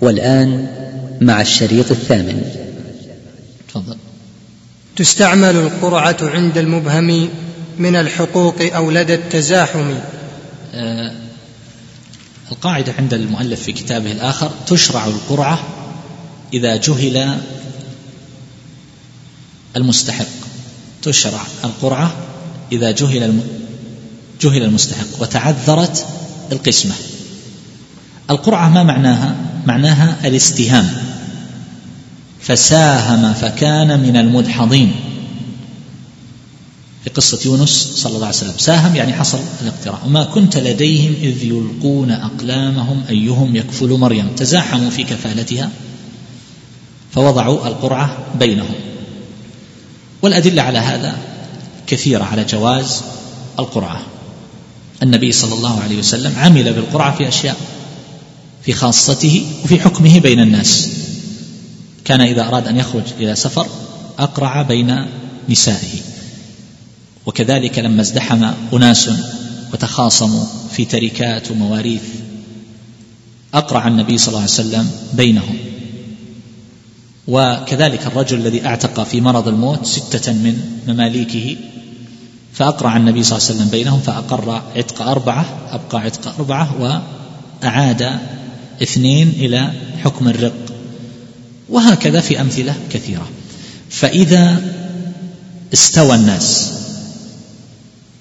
والآن مع الشريط الثامن. تفضل. تستعمل القرعة عند المبهم من الحقوق أو لدى التزاحم. آه القاعدة عند المؤلف في كتابه الآخر تشرع القرعة إذا جهل المستحق. تشرع القرعة إذا جهل الم... جهل المستحق وتعذرت القسمة. القرعة ما معناها؟ معناها الاستهام. فساهم فكان من المدحضين. في قصة يونس صلى الله عليه وسلم. ساهم يعني حصل الاقتراع. وما كنت لديهم إذ يلقون أقلامهم أيهم يكفل مريم. تزاحموا في كفالتها فوضعوا القرعة بينهم. والأدلة على هذا كثيرة على جواز القرعة. النبي صلى الله عليه وسلم عمل بالقرعة في أشياء. في خاصته وفي حكمه بين الناس. كان إذا أراد أن يخرج إلى سفر أقرع بين نسائه. وكذلك لما ازدحم أناس وتخاصموا في تركات ومواريث أقرع النبي صلى الله عليه وسلم بينهم. وكذلك الرجل الذي اعتق في مرض الموت ستة من مماليكه فأقرع النبي صلى الله عليه وسلم بينهم فأقر عتق أربعة أبقى عتق أربعة وأعاد اثنين إلى حكم الرق. وهكذا في أمثلة كثيرة. فإذا استوى الناس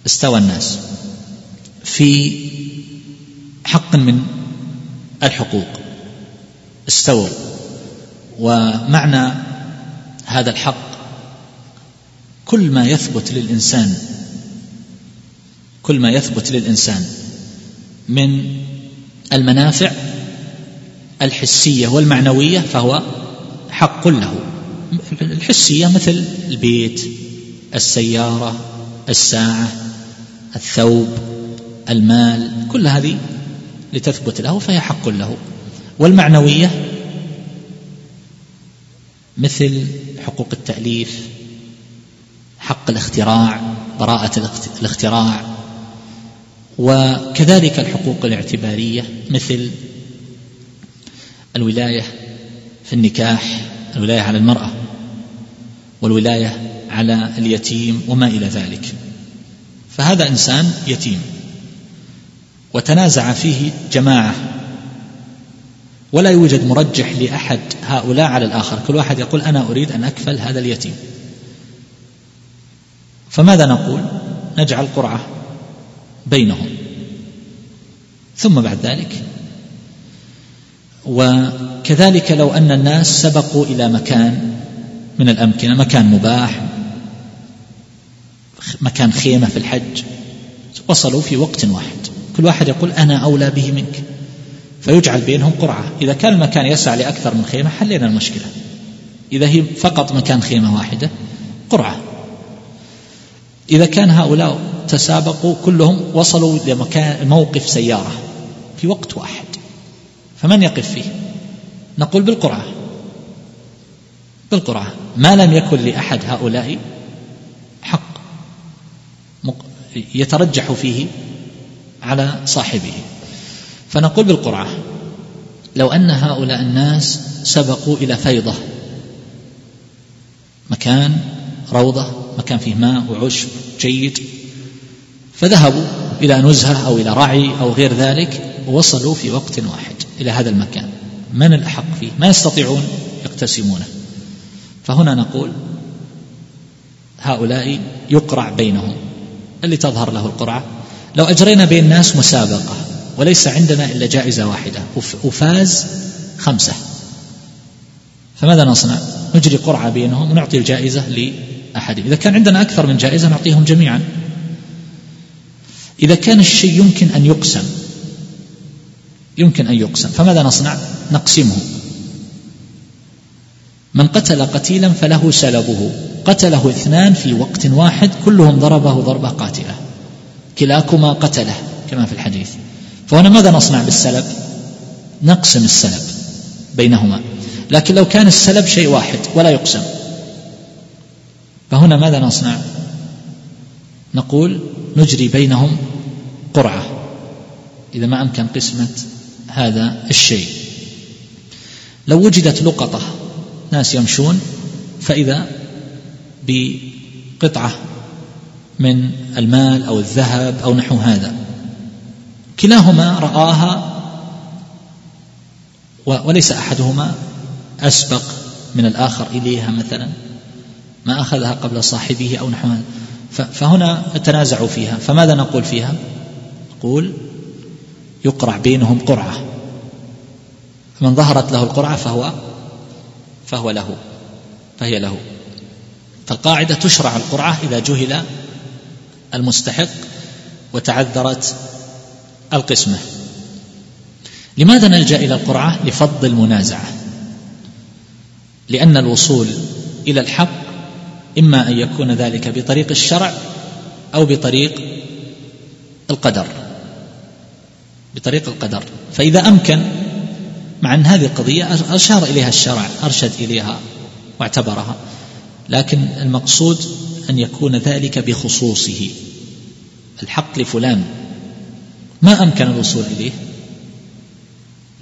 استوى الناس في حق من الحقوق. استووا. ومعنى هذا الحق كل ما يثبت للإنسان كل ما يثبت للإنسان من المنافع الحسية والمعنوية فهو حق له. الحسية مثل البيت السيارة الساعة الثوب المال كل هذه لتثبت له فهي حق له. والمعنوية مثل حقوق التأليف حق الاختراع براءة الاختراع وكذلك الحقوق الاعتبارية مثل الولاية في النكاح الولاية على المرأة والولاية على اليتيم وما إلى ذلك. فهذا إنسان يتيم وتنازع فيه جماعة ولا يوجد مرجح لأحد هؤلاء على الآخر. كل واحد يقول أنا أريد أن أكفل هذا اليتيم. فماذا نقول؟ نجعل قرعة بينهم. ثم بعد ذلك وكذلك لو أن الناس سبقوا إلى مكان من الأمكنة مكان مباح مكان خيمة في الحج وصلوا في وقت واحد. كل واحد يقول أنا أولى به منك. فيجعل بينهم قرعة. إذا كان المكان يسع لأكثر من خيمة حلينا المشكلة. إذا هي فقط مكان خيمة واحدة قرعة. إذا كان هؤلاء تسابقوا كلهم وصلوا لمكان موقف سيارة في وقت واحد. فمن يقف فيه؟ نقول بالقرعة بالقرعة ما لم يكن لأحد هؤلاء حق. يترجح فيه على صاحبه. فنقول بالقرعة لو أن هؤلاء الناس سبقوا إلى فيضة. مكان روضة مكان فيه ماء وعشب جيد. فذهبوا إلى نزهة أو إلى رعي أو غير ذلك ووصلوا في وقت واحد. إلى هذا المكان. من الأحق فيه؟ ما يستطيعون يقتسمونه. فهنا نقول هؤلاء يقرع بينهم. اللي تظهر له القرعة لو أجرينا بين الناس مسابقة وليس عندنا إلا جائزة واحدة وفاز خمسة. فماذا نصنع؟ نجري قرعة بينهم ونعطي الجائزة لأحد. إذا كان عندنا أكثر من جائزة نعطيهم جميعا. إذا كان الشيء يمكن أن يقسم يمكن أن يقسم. فماذا نصنع؟ نقسمه. من قتل قتيلا فله سلبه. قتله اثنان في وقت واحد كلهم ضربه ضربة قاتلة. كلاكما قتله كما في الحديث. فهنا ماذا نصنع بالسلب؟ نقسم السلب بينهما. لكن لو كان السلب شيء واحد ولا يقسم. فهنا ماذا نصنع؟ نقول نجري بينهم قرعة. إذا ما أمكن قسمة هذا الشيء. لو وجدت لقطة ناس يمشون فإذا بقطعة من المال أو الذهب أو نحو هذا. كلاهما رآها وليس أحدهما أسبق من الآخر إليها مثلا. ما أخذها قبل صاحبه أو نحو هذا. فهنا تنازعوا فيها. فماذا نقول فيها؟ نقول يقرع بينهم قرعة. من ظهرت له القرعة فهو فهو له فهي له. فالقاعدة تشرع القرعة إذا جهل المستحق وتعذرت القسمة. لماذا نلجأ إلى القرعة؟ لفض المنازعة. لأن الوصول إلى الحق إما أن يكون ذلك بطريق الشرع أو بطريق القدر بطريق القدر. فإذا أمكن مع أن هذه القضية أشار إليها الشرع أرشد إليها واعتبرها. لكن المقصود أن يكون ذلك بخصوصه. الحق لفلان. ما أمكن الوصول إليه.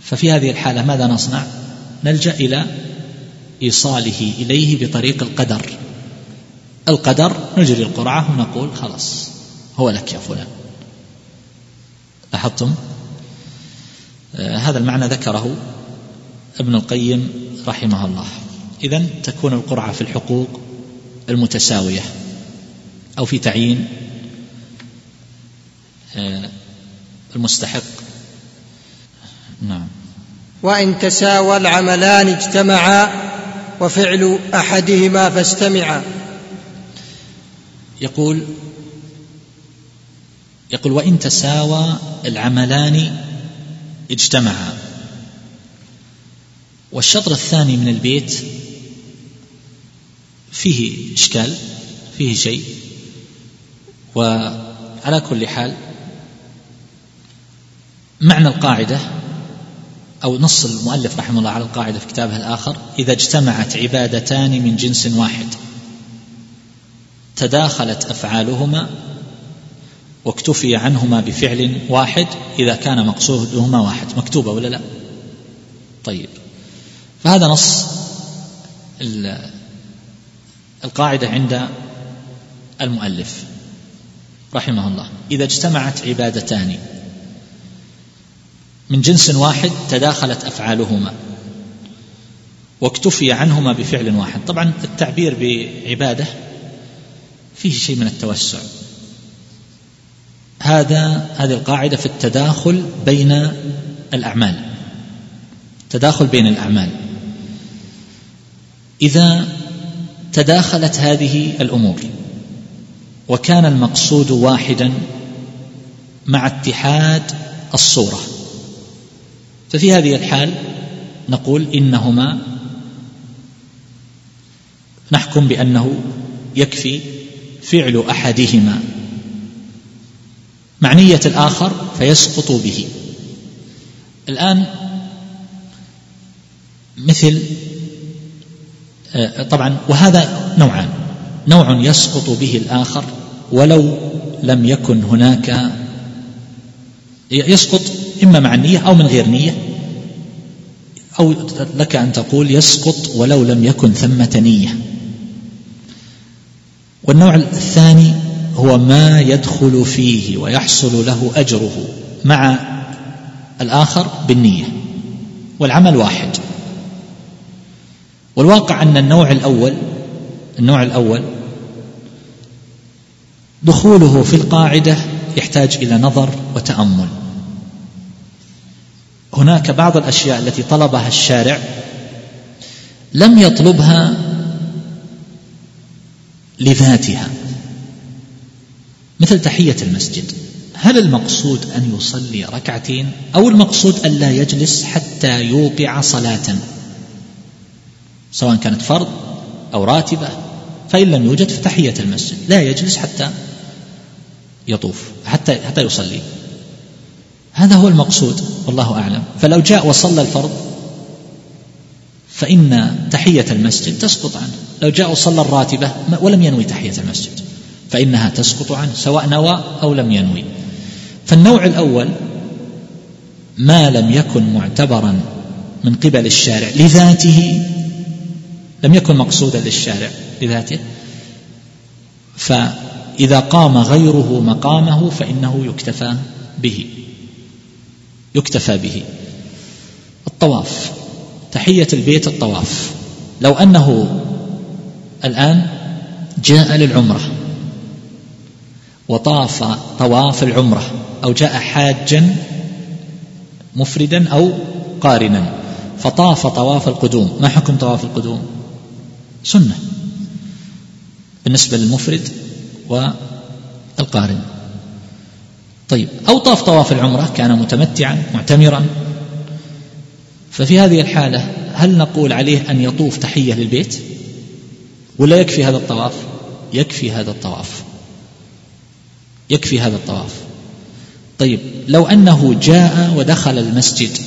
ففي هذه الحالة ماذا نصنع؟ نلجأ إلى إيصاله إليه بطريق القدر. القدر نجري القرعة ونقول خلاص هو لك يا فلان. لاحظتم؟ هذا المعنى ذكره ابن القيم رحمه الله. إذا تكون القرعة في الحقوق المتساوية أو في تعيين آه المستحق. نعم. وإن تساوى العملان اجتمعا وفعل أحدهما فاستمعا. يقول يقول وإن تساوى العملان اجتمعا والشطر الثاني من البيت فيه إشكال فيه شيء. وعلى كل حال معنى القاعدة أو نص المؤلف رحمه الله على القاعدة في كتابه الآخر إذا اجتمعت عبادتان من جنس واحد تداخلت أفعالهما واكتفي عنهما بفعل واحد إذا كان مقصودهما واحد مكتوبة ولا لا؟ طيب. فهذا نص القاعدة عند المؤلف رحمه الله. إذا اجتمعت عبادتان من جنس واحد تداخلت أفعالهما واكتفي عنهما بفعل واحد. طبعا التعبير بعبادة فيه شيء من التوسع. هذا هذه القاعدة في التداخل بين الأعمال. تداخل بين الأعمال. إذا تداخلت هذه الأمور وكان المقصود واحدا مع اتحاد الصورة ففي هذه الحال نقول إنهما نحكم بأنه يكفي فعل احدهما معنية الآخر فيسقط به. الآن مثل آه، طبعا وهذا نوعان. نوع يسقط به الآخر ولو لم يكن هناك يسقط إما مع النية أو من غير نية أو لك أن تقول يسقط ولو لم يكن ثمة نية. والنوع الثاني هو ما يدخل فيه ويحصل له أجره مع الآخر بالنية والعمل واحد. والواقع أن النوع الأول النوع الأول دخوله في القاعدة يحتاج إلى نظر وتأمل. هناك بعض الأشياء التي طلبها الشارع لم يطلبها لذاتها. مثل تحية المسجد. هل المقصود أن يصلي ركعتين أو المقصود الا يجلس حتى يوقع صلاة؟ سواء كانت فرض أو راتبة فإن لم يوجد فتحية المسجد. لا يجلس حتى يطوف حتى حتى يصلي. هذا هو المقصود والله أعلم. فلو جاء وصلى الفرض فإن تحية المسجد تسقط عنه. لو جاء وصلى الراتبة ولم ينوي تحية المسجد. فإنها تسقط عنه سواء نوى أو لم ينوي. فالنوع الأول ما لم يكن معتبرا من قبل الشارع لذاته لم يكن مقصودا للشارع لذاته. فإذا قام غيره مقامه فإنه يكتفى به يكتفى به. الطواف تحية البيت الطواف. لو أنه الآن جاء للعمرة وطاف طواف العمرة أو جاء حاجا مفردا أو قارنا فطاف طواف القدوم. ما حكم طواف القدوم؟ سنة بالنسبة للمفرد والقارن. طيب أو طاف طواف العمرة كان متمتعا معتمرا. ففي هذه الحالة هل نقول عليه أن يطوف تحية للبيت؟ ولا يكفي هذا الطواف؟ يكفي هذا الطواف. يكفي هذا الطواف. طيب لو أنه جاء ودخل المسجد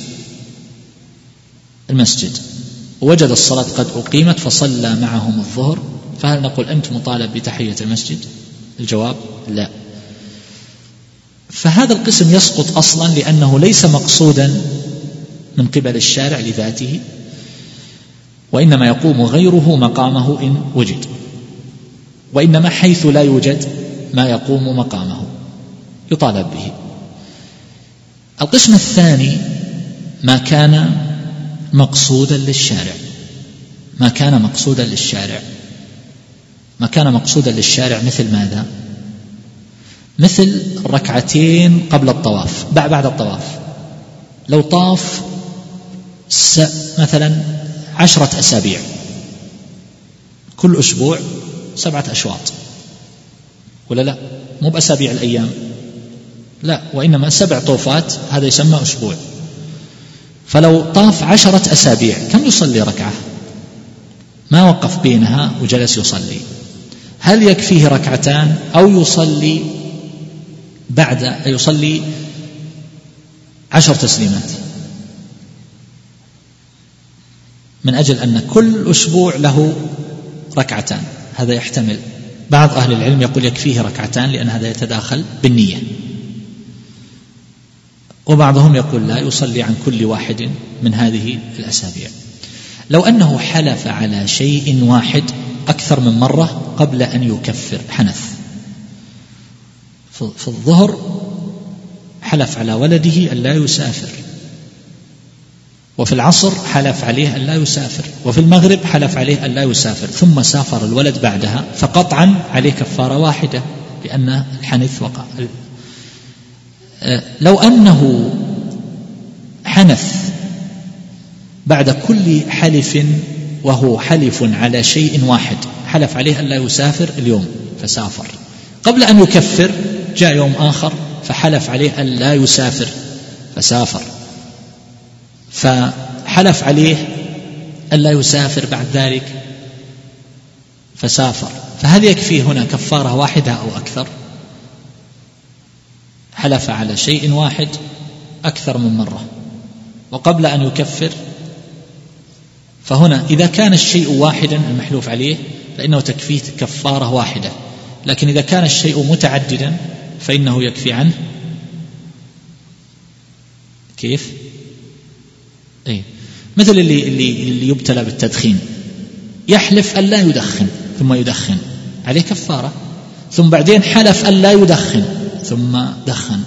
المسجد ووجد الصلاة قد أقيمت فصلى معهم الظهر فهل نقول أنت مطالب بتحية المسجد؟ الجواب لا. فهذا القسم يسقط أصلا لأنه ليس مقصودا من قبل الشارع لذاته وإنما يقوم غيره مقامه إن وجد وإنما حيث لا يوجد ما يقوم مقامه. يطالب به. القسم الثاني ما كان مقصودا للشارع. ما كان مقصودا للشارع. ما كان مقصودا للشارع مثل ماذا؟ مثل ركعتين قبل الطواف بعد الطواف. لو طاف مثلا عشرة أسابيع. كل أسبوع سبعة أشواط. ولا لا؟ مو بأسابيع الأيام. لا وإنما سبع طوفات هذا يسمى أسبوع. فلو طاف عشرة أسابيع كم يصلي ركعة؟ ما وقف بينها وجلس يصلي. هل يكفيه ركعتان أو يصلي بعد يصلي عشر تسليمات؟ من أجل أن كل أسبوع له ركعتان. هذا يحتمل. بعض أهل العلم يقول يكفيه ركعتان لأن هذا يتداخل بالنية. وبعضهم يقول لا يصلي عن كل واحد من هذه الأسابيع. لو أنه حلف على شيء واحد أكثر من مرة قبل أن يكفر حنث. في الظهر حلف على ولده أن لا يسافر. وفي العصر حلف عليه أن لا يسافر وفي المغرب حلف عليه أن لا يسافر ثم سافر الولد بعدها فقطعا عليه كفارة واحدة لأن الحنث وقع. لو أنه حنث بعد كل حلف وهو حلف على شيء واحد حلف عليه أن لا يسافر اليوم فسافر. قبل أن يكفر جاء يوم آخر فحلف عليه أن لا يسافر فسافر. فحلف عليه ألا يسافر بعد ذلك فسافر. فهل يكفي هنا كفارة واحدة أو أكثر؟ حلف على شيء واحد أكثر من مرة وقبل أن يكفر فهنا إذا كان الشيء واحدا المحلوف عليه فإنه تكفيه كفارة واحدة لكن إذا كان الشيء متعددا فإنه يكفي عنه. كيف؟ مثل اللي اللي اللي يبتلى بالتدخين. يحلف أن لا يدخن ثم يدخن. عليه كفارة. ثم بعدين حلف أن لا يدخن ثم دخن.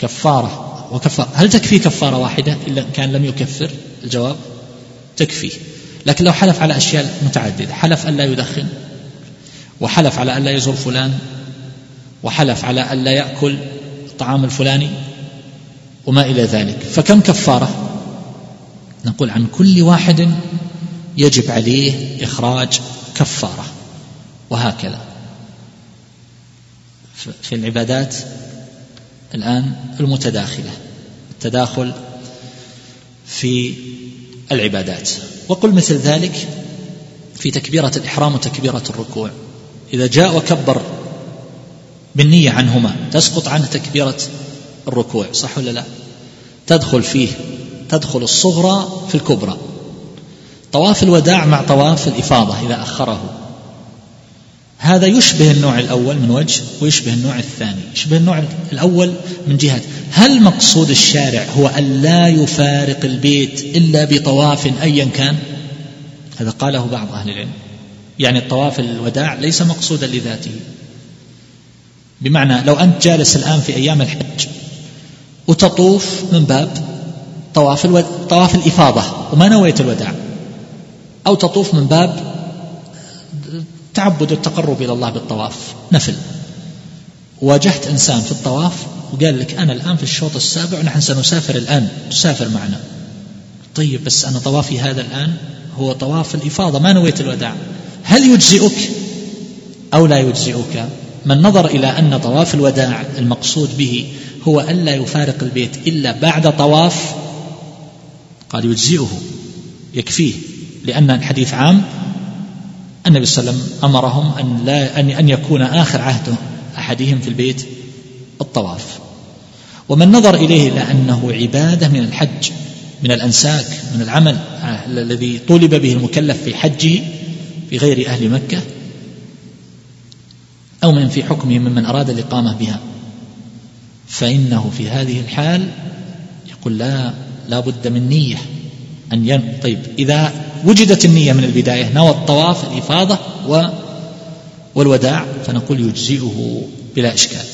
كفارة وكفارة. هل تكفي كفارة واحدة؟ إلا كان لم يكفر؟ الجواب تكفي. لكن لو حلف على أشياء متعددة حلف أن لا يدخن وحلف على أن لا يزور فلان وحلف على أن لا يأكل الطعام الفلاني وما إلى ذلك. فكم كفارة؟ نقول عن كل واحد يجب عليه إخراج كفارة وهكذا. في العبادات الآن المتداخلة التداخل في العبادات. وقل مثل ذلك في تكبيرة الإحرام وتكبيرة الركوع. إذا جاء وكبر بالنية عنهما تسقط عنه تكبيرة الركوع صح ولا لا؟ تدخل فيه تدخل الصغرى في الكبرى. طواف الوداع مع طواف الإفاضة إذا أخره. هذا يشبه النوع الأول من وجه ويشبه النوع الثاني. يشبه النوع الأول من جهة. هل مقصود الشارع هو أن لا يفارق البيت إلا بطواف أيا كان؟ هذا قاله بعض أهل العلم. يعني الطواف الوداع ليس مقصودا لذاته. بمعنى لو أنت جالس الآن في أيام الحج وتطوف من باب طواف. طواف الإفاضة. وما نويت الوداع. أو تطوف من باب تعبد التقرب إلى الله بالطواف. نفل. واجهت إنسان في الطواف وقال لك أنا الآن في الشوط السابع ونحن سنسافر الآن. تسافر معنا. طيب بس أنا طوافي هذا الآن هو طواف الإفاضة. ما نويت الوداع. هل يجزئك؟ أو لا يجزئك؟ من نظر إلى أن طواف الوداع المقصود به هو ألا يفارق البيت إلا بعد طواف قال يجزئه يكفيه لأن الحديث عام النبي صلى الله عليه وسلم أمرهم أن لا أن أن يكون آخر عهد أحدهم في البيت الطواف. ومن نظر إليه إلى أنه عبادة من الحج من الأنساك من العمل الذي طولب به المكلف في حجه في غير أهل مكة أو من في حكمه ممن أراد الإقامة بها. فإنه في هذه الحال يقول لا لا بد من نية أن ين... طيب إذا وجدت النية من البداية نوى الطواف الإفاضة و... والوداع فنقول يجزئه بلا إشكال.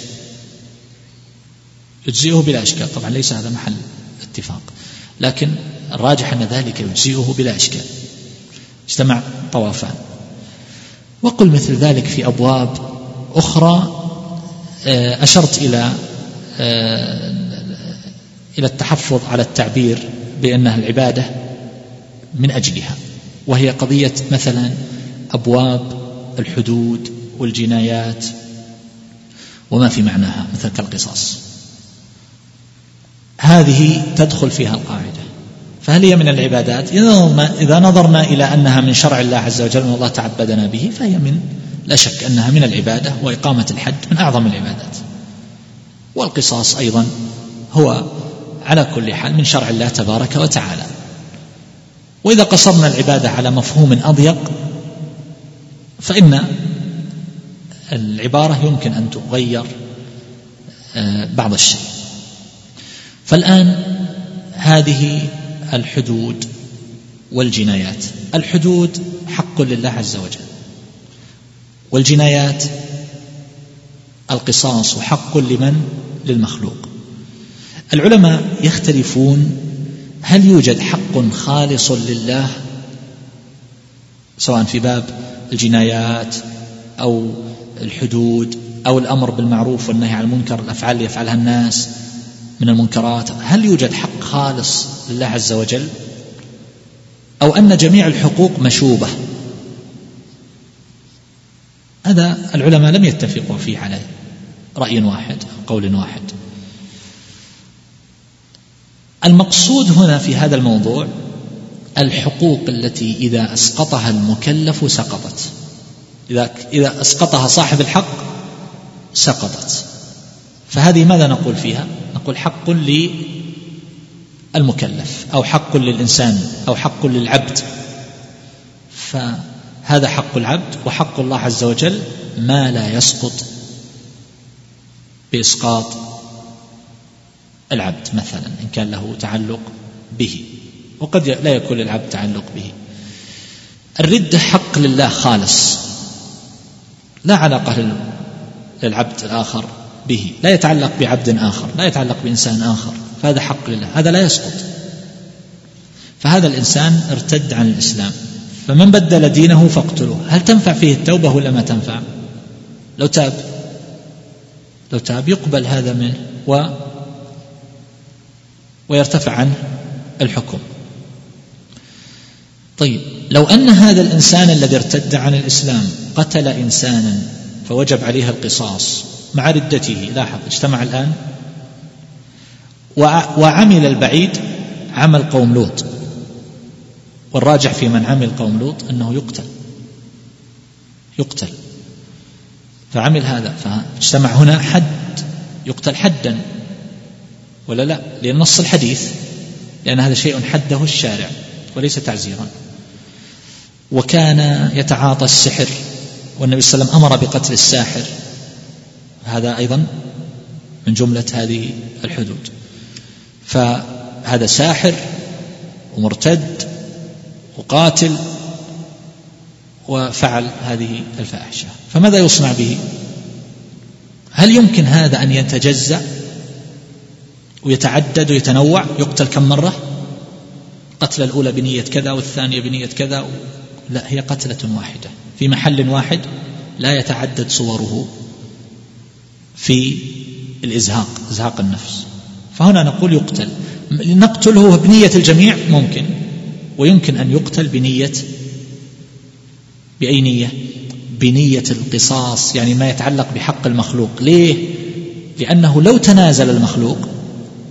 يجزئه بلا إشكال. طبعا ليس هذا محل اتفاق. لكن الراجح أن ذلك يجزئه بلا إشكال. اجتمع طوافان. وقل مثل ذلك في أبواب أخرى آه، أشرت إلى آه، إلى التحفظ على التعبير بأنها العبادة من أجلها وهي قضية مثلا أبواب الحدود والجنايات وما في معناها مثل كالقصاص. هذه تدخل فيها القاعدة. فهل هي من العبادات؟ إذا نظرنا إلى أنها من شرع الله عز وجل والله تعبدنا به فهي من لا شك أنها من العبادة وإقامة الحد من أعظم العبادات. والقصاص أيضا هو على كل حال من شرع الله تبارك وتعالى. وإذا قصرنا العبادة على مفهوم أضيق فإن العبارة يمكن أن تغير آه، بعض الشيء. فالآن هذه الحدود والجنايات. الحدود حق لله عز وجل. والجنايات القصاص حق لمن؟ للمخلوق. العلماء يختلفون هل يوجد حق خالص لله سواء في باب الجنايات أو الحدود أو الأمر بالمعروف والنهي عن المنكر الأفعال اللي يفعلها الناس من المنكرات هل يوجد حق خالص لله عز وجل؟ أو أن جميع الحقوق مشوبة؟ هذا العلماء لم يتفقوا فيه على رأي واحد أو قول واحد. المقصود هنا في هذا الموضوع الحقوق التي إذا أسقطها المكلف سقطت. إذا إذا أسقطها صاحب الحق سقطت. فهذه ماذا نقول فيها؟ نقول حق للمكلف أو حق للإنسان أو حق للعبد. فهذا حق العبد وحق الله عز وجل ما لا يسقط بإسقاط العبد مثلا إن كان له تعلق به وقد لا يكون للعبد تعلق به. الردة حق لله خالص. لا علاقة للعبد الآخر به. لا يتعلق بعبد آخر لا يتعلق بإنسان آخر. فهذا حق لله. هذا لا يسقط. فهذا الإنسان ارتد عن الإسلام. فمن بدل دينه فاقتلوه. هل تنفع فيه التوبة ولا ما تنفع؟ لو تاب. لو تاب يقبل هذا منه. و ويرتفع عنه الحكم. طيب لو أن هذا الإنسان الذي ارتد عن الإسلام قتل إنسانا فوجب عليه القصاص مع ردته لاحظ اجتمع الآن. وعمل البعيد عمل قوم لوط. والراجح في من عمل قوم لوط أنه يقتل. يقتل. فعمل هذا فاجتمع هنا حد يقتل حدا. ولا لا؟ لأن نص الحديث لأن هذا شيء حده الشارع وليس تعزيرا. وكان يتعاطى السحر والنبي صلى الله عليه وسلم أمر بقتل الساحر. هذا أيضا من جملة هذه الحدود. فهذا ساحر ومرتد وقاتل وفعل هذه الفاحشة. فماذا يصنع به؟ هل يمكن هذا أن يتجزأ؟ ويتعدد ويتنوع. يقتل كم مرة؟ قتل الأولى بنية كذا والثانية بنية كذا. لا هي قتلة واحدة. في محل واحد لا يتعدد صوره في الإزهاق إزهاق النفس. فهنا نقول يقتل. نقتله بنية الجميع؟ ممكن. ويمكن أن يقتل بنية بأي نية؟ بنية القصاص يعني ما يتعلق بحق المخلوق. ليه؟ لأنه لو تنازل المخلوق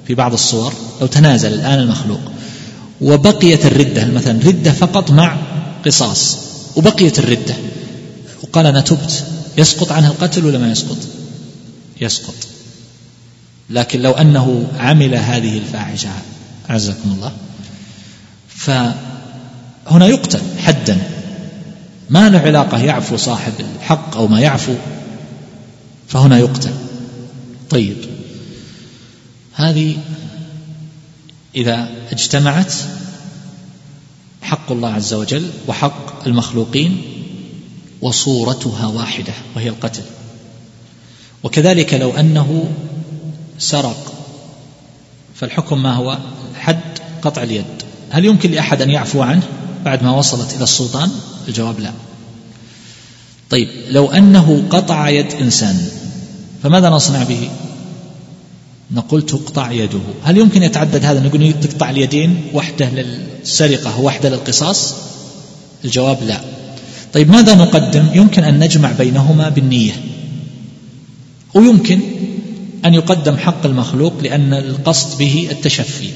في بعض الصور لو تنازل الآن المخلوق. وبقيت الردة مثلا ردة فقط مع قصاص؟ وبقيت الردة. وقال أنا تبت. يسقط عنها القتل ولا ما يسقط؟ يسقط. لكن لو أنه عمل هذه الفاحشة أعزكم الله فهنا يقتل حدا. ما له علاقة يعفو صاحب الحق أو ما يعفو فهنا يقتل. طيب. هذه إذا اجتمعت حق الله عز وجل وحق المخلوقين وصورتها واحدة وهي القتل. وكذلك لو أنه سرق فالحكم ما هو؟ حد قطع اليد. هل يمكن لأحد أن يعفو عنه بعد ما وصلت إلى السلطان؟ الجواب لا. طيب لو أنه قطع يد إنسان فماذا نصنع به؟ نقول تقطع يده. هل يمكن يتعدد هذا؟ نقول تقطع اليدين واحدة للسرقة وواحدة للقصاص؟ الجواب لا. طيب ماذا نقدم؟ يمكن أن نجمع بينهما بالنية. ويمكن أن يقدم حق المخلوق لأن القصد به التشفي.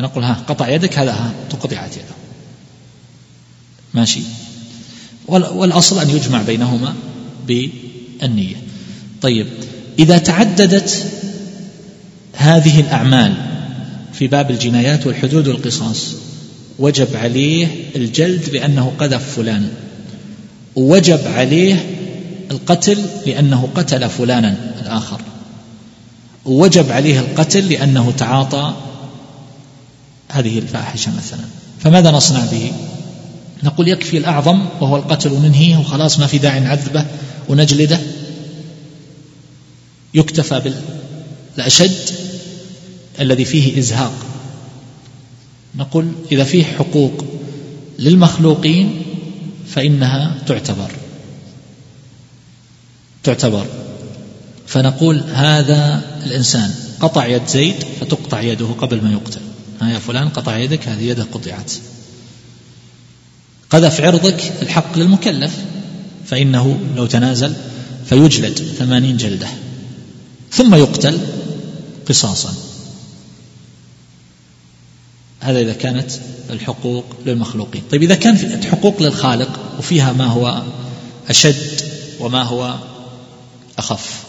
نقول ها قطع يدك هذا ها تقطعت يده. ماشي. والأصل أن يجمع بينهما بالنية. طيب إذا تعددت هذه الأعمال في باب الجنايات والحدود والقصاص. وجب عليه الجلد لأنه قذف فلان. ووجب عليه القتل لأنه قتل فلانا الآخر. ووجب عليه القتل لأنه تعاطى هذه الفاحشة مثلا. فماذا نصنع به؟ نقول يكفي الأعظم وهو القتل وننهيه وخلاص ما في داعي نعذبه ونجلده. يكتفى بالأشد الذي فيه إزهاق. نقول إذا فيه حقوق للمخلوقين فإنها تعتبر. تعتبر. فنقول هذا الإنسان قطع يد زيد فتقطع يده قبل ما يقتل. ها يا فلان قطع يدك هذه يده قطعت. قذف عرضك الحق للمكلف فإنه لو تنازل فيجلد ثمانين جلدة. ثم يقتل قصاصا. هذا إذا كانت الحقوق للمخلوقين. طيب إذا كان حقوق للخالق وفيها ما هو أشد وما هو أخف.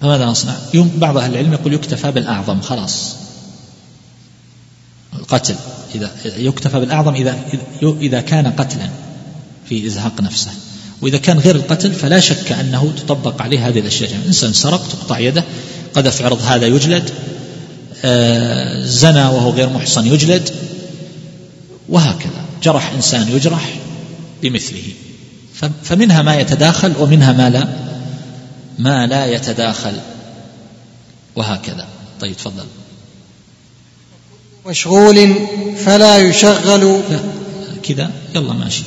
فماذا نصنع؟ بعض أهل العلم يقول يكتفى بالأعظم خلاص. القتل إذا يكتفى بالأعظم إذا إذا كان قتلا في إزهاق نفسه. وإذا كان غير القتل فلا شك أنه تطبق عليه هذه الأشياء إنسان سرق تقطع يده قذف عرض هذا يجلد. زنى وهو غير محصن يجلد وهكذا. جرح إنسان يجرح بمثله. فمنها ما يتداخل ومنها ما لا ما لا يتداخل. وهكذا. طيب تفضل. مشغول فلا يشغل. كذا. يلا ماشي.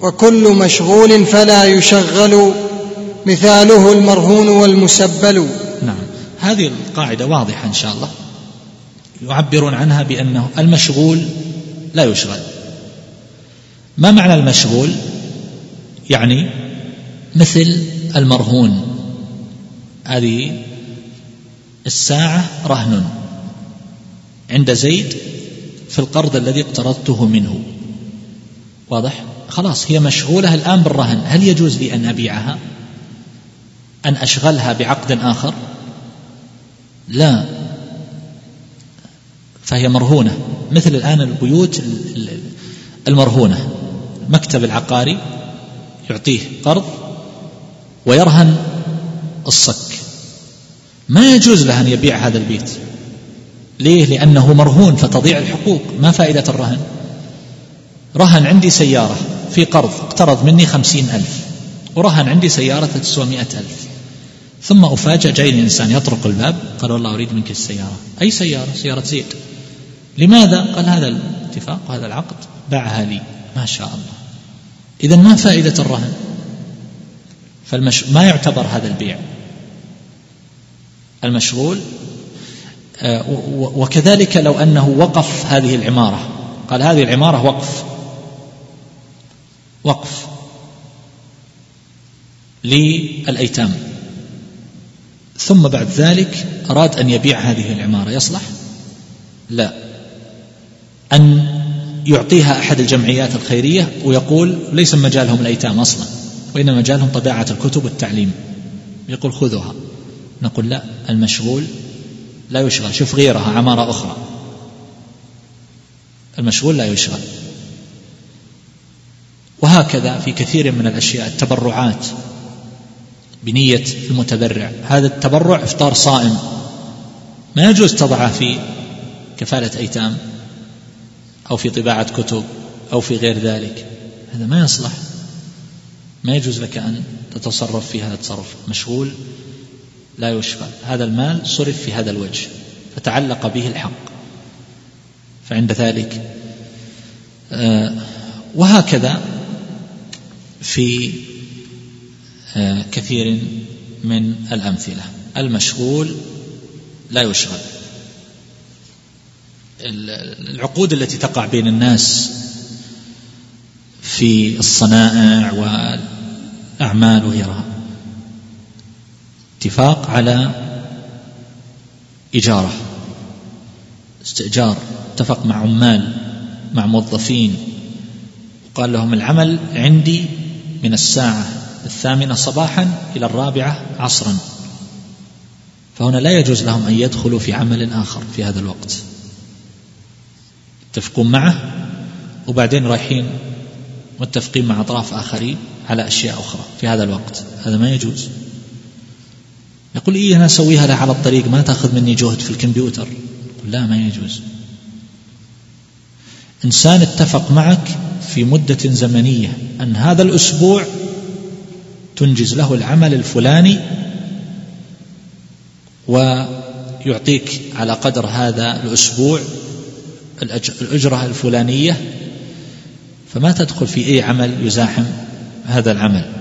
وكل مشغول فلا يشغل. مثاله المرهون والمسبل. هذه القاعدة واضحة إن شاء الله. يعبرون عنها بأنه المشغول لا يشغل. ما معنى المشغول؟ يعني مثل المرهون. هذه الساعة رهن عند زيد في القرض الذي اقترضته منه. واضح؟ خلاص هي مشغولة الآن بالرهن. هل يجوز لي أن أبيعها؟ أن أشغلها بعقد آخر؟ لا. فهي مرهونة مثل الآن البيوت المرهونة. المكتب العقاري يعطيه قرض ويرهن الصك. ما يجوز له أن يبيع هذا البيت. ليه؟ لأنه مرهون فتضيع الحقوق ما فائدة الرهن. رهن عندي سيارة في قرض اقترض مني خمسين ألف. ورهن عندي سيارة تسوى مئة ألف. ثم أفاجأ جايني إنسان يطرق الباب قال والله أريد منك السيارة. أي سيارة؟ سيارة زيد. لماذا؟ قال هذا الاتفاق وهذا العقد باعها لي. ما شاء الله. إذا ما فائدة الرهن؟ فالمش... ما يعتبر هذا البيع. المشغول آه، وكذلك لو أنه وقف هذه العمارة. قال هذه العمارة وقف. وقف. للأيتام. ثم بعد ذلك أراد أن يبيع هذه العمارة يصلح؟ لا. أن يعطيها أحد الجمعيات الخيرية ويقول ليس مجالهم الأيتام أصلا وإنما مجالهم طباعة الكتب والتعليم. يقول خذوها. نقول لا المشغول لا يشغل. شوف غيرها عمارة أخرى. المشغول لا يشغل. وهكذا في كثير من الأشياء التبرعات. بنية المتبرع. هذا التبرع إفطار صائم. ما يجوز تضعه في كفالة أيتام أو في طباعة كتب أو في غير ذلك. هذا ما يصلح. ما يجوز لك أن تتصرف في هذا التصرف. مشغول لا يشغل. هذا المال صرف في هذا الوجه. فتعلق به الحق. فعند ذلك آه، وهكذا في كثير من الأمثلة. المشغول لا يشغل. العقود التي تقع بين الناس في الصنائع والأعمال وغيرها اتفاق على إجارة استئجار اتفق مع عمال مع موظفين. وقال لهم العمل عندي من الساعة الثامنة صباحا إلى الرابعة عصرا. فهنا لا يجوز لهم أن يدخلوا في عمل آخر في هذا الوقت. يتفقون معه؟ وبعدين رايحين متفقين مع أطراف آخرين على أشياء أخرى في هذا الوقت. هذا ما يجوز. يقول إيه أنا أسويها على الطريق؟ ما تأخذ مني جهد في الكمبيوتر؟ لا ما يجوز. إنسان اتفق معك في مدة زمنية أن هذا الأسبوع تنجز له العمل الفلاني ويعطيك على قدر هذا الأسبوع الأجرة الفلانية فما تدخل في أي عمل يزاحم هذا العمل.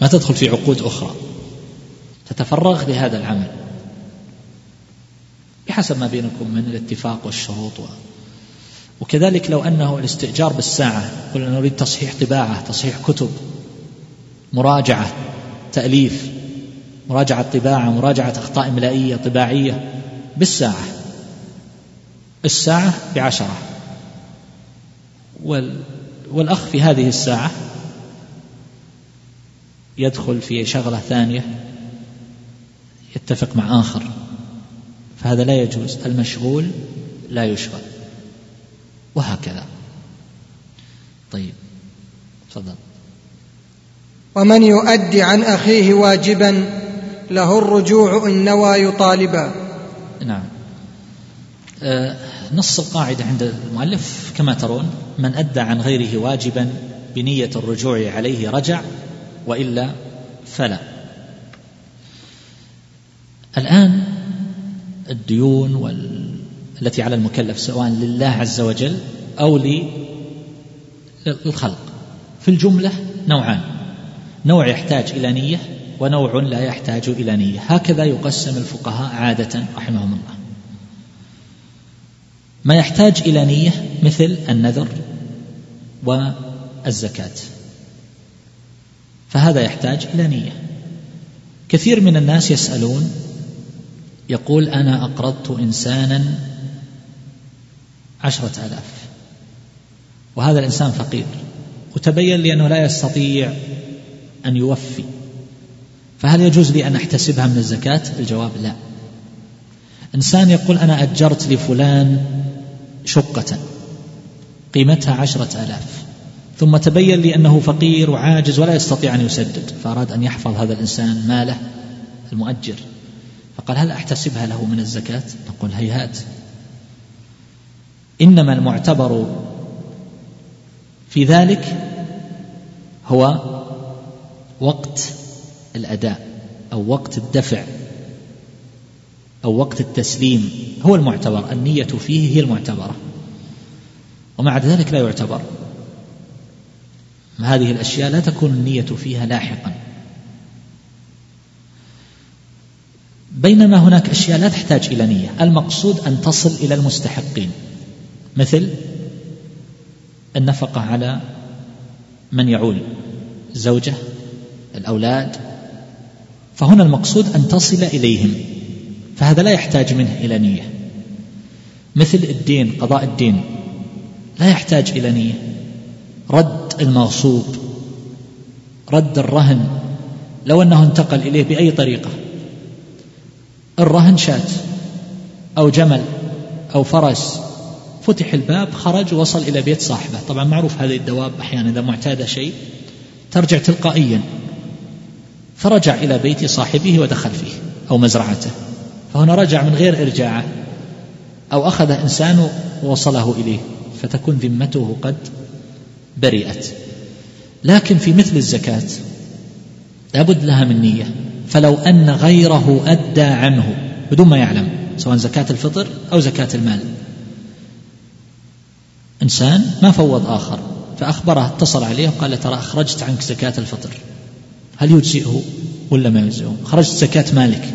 ما تدخل في عقود أخرى. تتفرغ لهذا العمل. بحسب ما بينكم من الاتفاق والشروط وكذلك لو أنه الاستئجار بالساعة قل أنا أريد تصحيح طباعة تصحيح كتب مراجعة تأليف مراجعة طباعة مراجعة أخطاء إملائية طباعية بالساعة. الساعة بعشرة. والأخ في هذه الساعة يدخل في شغلة ثانية يتفق مع آخر. فهذا لا يجوز. المشغول لا يشغل. وهكذا. طيب تفضل. ومن يؤدي عن أخيه واجبا له الرجوع إن نوى يطالبا. نعم. آه نص القاعدة عند المؤلف كما ترون من أدى عن غيره واجبا بنية الرجوع عليه رجع وإلا فلا. الآن الديون وال... التي على المكلف سواء لله عز وجل أو للخلق. في الجملة نوعان. نوع يحتاج إلى نية ونوع لا يحتاج إلى نية. هكذا يقسم الفقهاء عادة رحمهم الله. ما يحتاج إلى نية مثل النذر والزكاة. فهذا يحتاج إلى نية. كثير من الناس يسألون يقول أنا أقرضت إنسانا عشرة آلاف وهذا الإنسان فقير. وتبين لي أنه لا يستطيع أن يوفي. فهل يجوز لي أن أحتسبها من الزكاة؟ الجواب لا. إنسان يقول أنا أجرت لفلان شقة قيمتها عشرة آلاف ثم تبين لي أنه فقير وعاجز ولا يستطيع أن يسدد فأراد أن يحفظ هذا الإنسان ماله المؤجر. فقال هل أحتسبها له من الزكاة؟ نقول هيهات. إنما المعتبر في ذلك هو وقت الأداء أو وقت الدفع أو وقت التسليم هو المعتبر النية فيه هي المعتبرة. ومع ذلك لا يعتبر. هذه الأشياء لا تكون النية فيها لاحقا. بينما هناك أشياء لا تحتاج إلى نية. المقصود أن تصل إلى المستحقين. مثل النفقة على من يعول الزوجة الأولاد فهنا المقصود أن تصل إليهم فهذا لا يحتاج منه إلى نية. مثل الدين قضاء الدين لا يحتاج إلى نية. رد المغصوب رد الرهن لو أنه انتقل إليه بأي طريقة. الرهن شاة أو جمل أو فرس فتح الباب خرج ووصل إلى بيت صاحبه. طبعا معروف هذه الدواب أحيانا إذا معتادة شيء ترجع تلقائيا. فرجع إلى بيت صاحبه ودخل فيه أو مزرعته فهنا رجع من غير إرجاعه أو أخذ إنسان ووصله إليه فتكون ذمته قد برئت. لكن في مثل الزكاة لابد لها من نية فلو أن غيره أدى عنه بدون ما يعلم سواء زكاة الفطر أو زكاة المال. إنسان ما فوض آخر فأخبره اتصل عليه وقال ترى أخرجت عنك زكاة الفطر. هل يجزئه ولا ما يجزئه؟ خرجت زكاة مالك.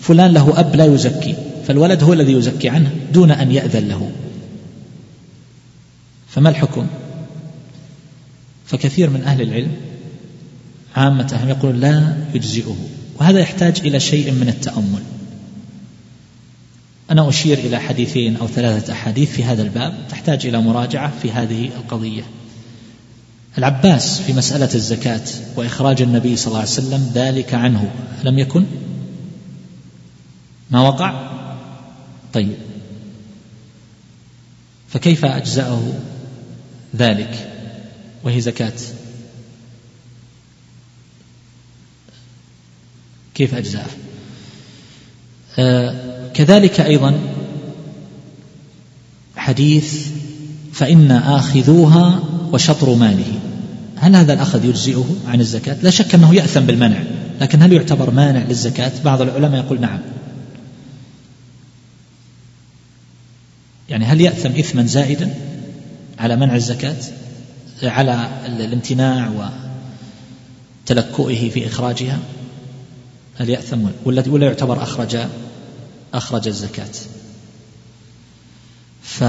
فلان له أب لا يزكي فالولد هو الذي يزكي عنه دون أن يأذن له. فما الحكم؟ فكثير من أهل العلم عامة يقولون لا يجزئه وهذا يحتاج إلى شيء من التأمل. أنا أشير إلى حديثين أو ثلاثة أحاديث في هذا الباب تحتاج إلى مراجعة في هذه القضية. العباس في مسألة الزكاة وإخراج النبي صلى الله عليه وسلم ذلك عنه. لم يكن؟ ما وقع؟ طيب. فكيف أجزأه ذلك وهي زكاة؟ كيف أجزاءه آه كذلك أيضا حديث فإن آخذوها وشطر ماله. هل هذا الأخذ يجزئه عن الزكاة؟ لا شك أنه يأثم بالمنع لكن هل يعتبر مانع للزكاة؟ بعض العلماء يقول نعم. يعني هل يأثم إثما زائدا على منع الزكاة؟ على الامتناع وتلكؤه في إخراجها؟ هل يأثم ولا يعتبر أخرج أخرج الزكاة؟ ف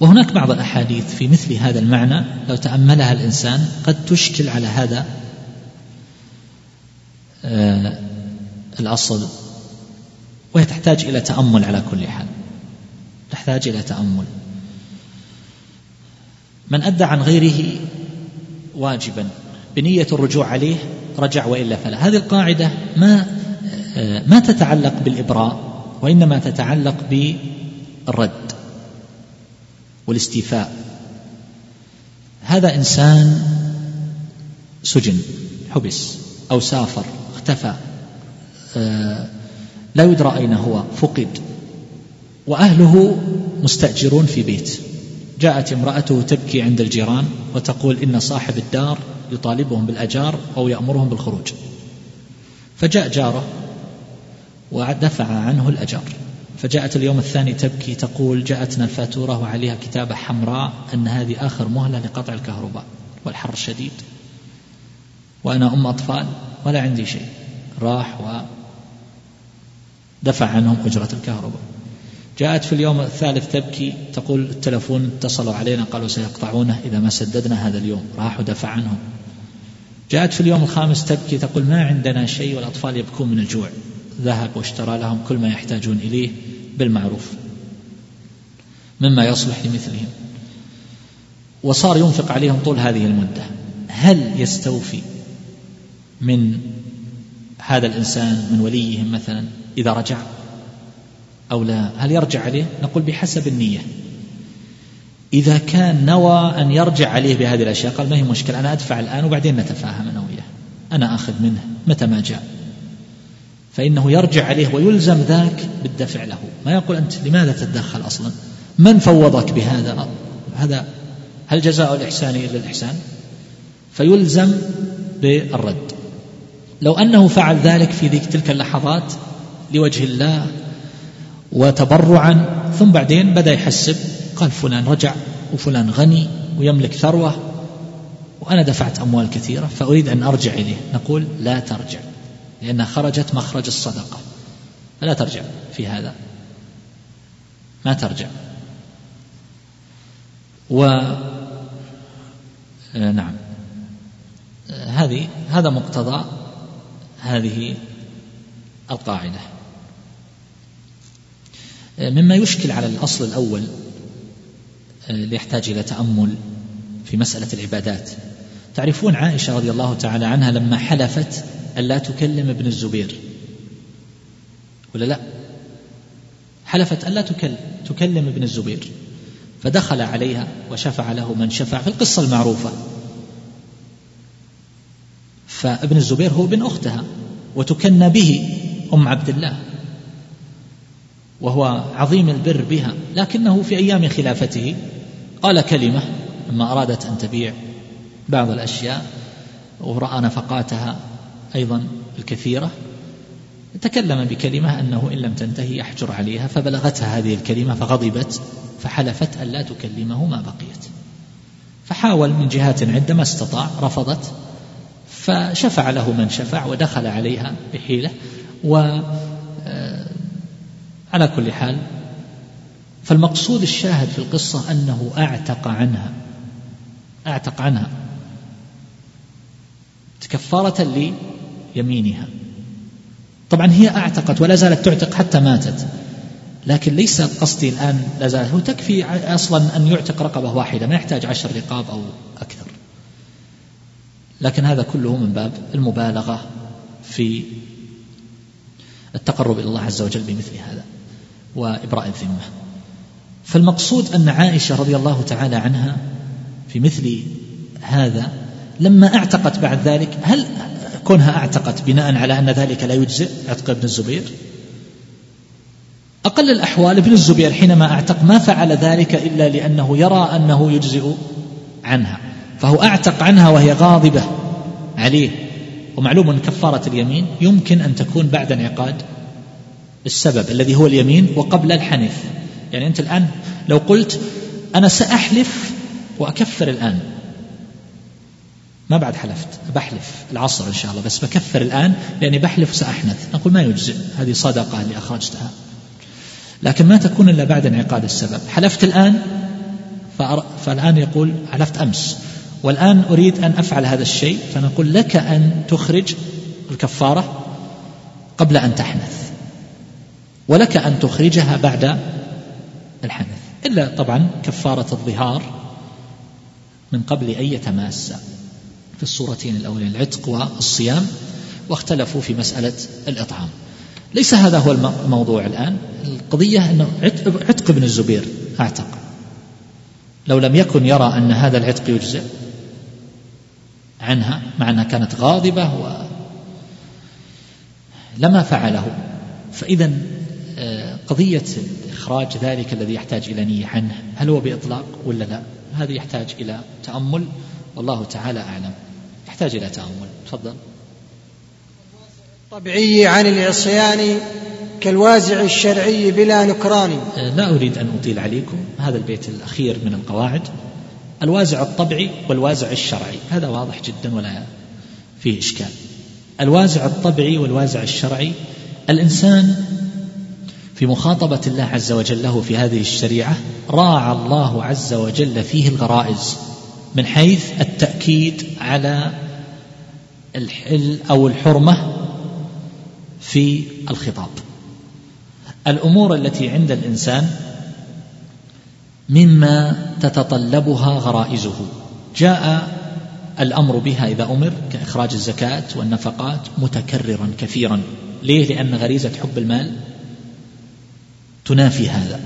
وهناك بعض الأحاديث في مثل هذا المعنى لو تأملها الإنسان قد تشكل على هذا آه الأصل وهي تحتاج إلى تأمل على كل حال. تحتاج إلى تأمل. من أدى عن غيره واجبا بنية الرجوع عليه رجع وإلا فلا. هذه القاعدة ما ما تتعلق بالإبراء وإنما تتعلق بالرد. والاستيفاء. هذا إنسان سجن حبس أو سافر اختفى لا يدرى أين هو فقد. وأهله مستأجرون في بيت. جاءت امرأته تبكي عند الجيران وتقول إن صاحب الدار يطالبهم بالأجار أو يأمرهم بالخروج. فجاء جاره ودفع عنه الأجار. فجاءت اليوم الثاني تبكي تقول جاءتنا الفاتورة وعليها كتابة حمراء أن هذه آخر مهلة لقطع الكهرباء والحر شديد وأنا أم أطفال ولا عندي شيء. راح ودفع عنهم أجرة الكهرباء. جاءت في اليوم الثالث تبكي تقول التلفون اتصلوا علينا قالوا سيقطعونه إذا ما سددنا هذا اليوم. راح ودفع عنهم. جاءت في اليوم الخامس تبكي تقول ما عندنا شيء والأطفال يبكون من الجوع. ذهب واشترى لهم كل ما يحتاجون إليه. بالمعروف مما يصلح لمثلهم. وصار ينفق عليهم طول هذه المدة. هل يستوفي من هذا الإنسان من وليهم مثلا إذا رجع؟ أو لا؟ هل يرجع عليه؟ نقول بحسب النية. إذا كان نوى أن يرجع عليه بهذه الأشياء قال ما هي مشكلة أنا أدفع الآن وبعدين نتفاهم أنا وياه. أنا أخذ منه متى ما جاء. فإنه يرجع عليه ويلزم ذاك بالدفع له. ما يقول أنت لماذا تتدخل أصلا؟ من فوضك بهذا؟ هذا هل جزاء الإحسان إلا الإحسان؟ فيلزم بالرد. لو أنه فعل ذلك في تلك اللحظات لوجه الله وتبرعا ثم بعدين بدأ يحسب قال فلان رجع وفلان غني ويملك ثروة وأنا دفعت أموال كثيرة فأريد أن أرجع إليه. نقول لا ترجع. لأنها خرجت مخرج الصدقة. فلا ترجع في هذا. ما ترجع. و آه، نعم. آه، هذه هذا مقتضى هذه القاعدة. آه، مما يشكل على الأصل الأول يحتاج إلى تأمل في مسألة العبادات. تعرفون عائشة رضي الله تعالى عنها لما حلفت ألا تكلم ابن الزبير. ولا لا؟ حلفت ألا تكلم تكلم ابن الزبير. فدخل عليها وشفع له من شفع في القصة المعروفة. فابن الزبير هو ابن أختها وتكنى به أم عبد الله. وهو عظيم البر بها لكنه في أيام خلافته قال كلمة لما أرادت أن تبيع بعض الأشياء ورأى نفقاتها أيضا الكثيرة تكلم بكلمة أنه إن لم تنتهي يحجر عليها فبلغتها هذه الكلمة فغضبت فحلفت أن لا تكلمه ما بقيت. فحاول من جهات عدة ما استطاع رفضت فشفع له من شفع ودخل عليها بحيلة و آه، على كل حال فالمقصود الشاهد في القصة أنه أعتق عنها أعتق عنها. كفارة ليمينها طبعا هي أعتقت ولا زالت تعتق حتى ماتت. لكن ليس قصدي الآن لا زالت هو تكفي أصلا أن يعتق رقبة واحدة ما يحتاج عشر رقاب أو أكثر. لكن هذا كله من باب المبالغة في التقرب إلى الله عز وجل بمثل هذا وإبراء الذمة. فالمقصود أن عائشة رضي الله تعالى عنها في مثل هذا لما أعتقت بعد ذلك هل كونها أعتقت بناء على أن ذلك لا يجزئ عتق ابن الزبير. أقل الأحوال ابن الزبير حينما أعتق ما فعل ذلك إلا لأنه يرى أنه يجزئ عنها فهو أعتق عنها وهي غاضبة عليه. ومعلوم أن كفارة اليمين يمكن أن تكون بعد انعقاد السبب الذي هو اليمين وقبل الحنث يعني أنت الآن لو قلت أنا سأحلف وأكفر الآن. ما بعد حلفت بحلف العصر إن شاء الله بس بكفر الآن لأني بحلف وسأحنث نقول ما يجزئ هذه صدقة اللي أخرجتها. لكن ما تكون إلا بعد انعقاد السبب. حلفت الآن فالآن يقول حلفت أمس. والآن أريد أن أفعل هذا الشيء فنقول لك أن تخرج الكفارة قبل أن تحنث. ولك أن تخرجها بعد الحنث. إلا طبعا كفارة الظهار من قبل أن يتماس في الصورتين الأولين العتق والصيام واختلفوا في مسألة الإطعام. ليس هذا هو الموضوع الآن. القضية أنه عتق ابن الزبير أعتق. لو لم يكن يرى أن هذا العتق يجزئ عنها مع أنها كانت غاضبة و لما فعله. فإذا آه، قضية إخراج ذلك الذي يحتاج إلى نية عنه هل هو بإطلاق ولا لا؟ هذا يحتاج إلى تأمل والله تعالى أعلم. يحتاج إلى تأمل. تفضل. الطبيعي عن العصيان كالوازع الشرعي بلا نكران. أه، لا أريد أن أطيل عليكم. هذا البيت الأخير من القواعد. الوازع الطبعي والوازع الشرعي. هذا واضح جدا ولا فيه إشكال. الوازع الطبعي والوازع الشرعي. الإنسان في مخاطبة الله عز وجل له في هذه الشريعة راعى الله عز وجل فيه الغرائز من حيث التأكيد على الحل أو الحرمة في الخطاب. الأمور التي عند الإنسان مما تتطلبها غرائزه. جاء الأمر بها إذا أمر كإخراج الزكاة والنفقات متكررا كثيرا. ليه؟ لأن غريزة حب المال تنافي هذا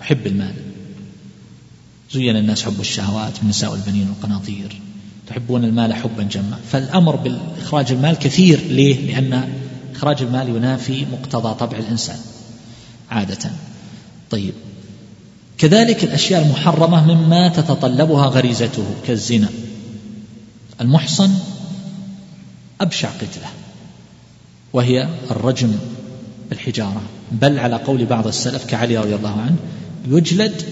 حب المال. زين الناس حب الشهوات من النساء والبنين والقناطير. تحبون المال حبا جما. فالأمر بالإخراج المال كثير. ليه؟ لأن إخراج المال ينافي مقتضى طبع الإنسان عادة. طيب. كذلك الأشياء المحرمة مما تتطلبها غريزته كالزنا. المحصن أبشع قتلة وهي الرجم بالحجارة. بل على قول بعض السلف كعلي رضي الله عنه يجلد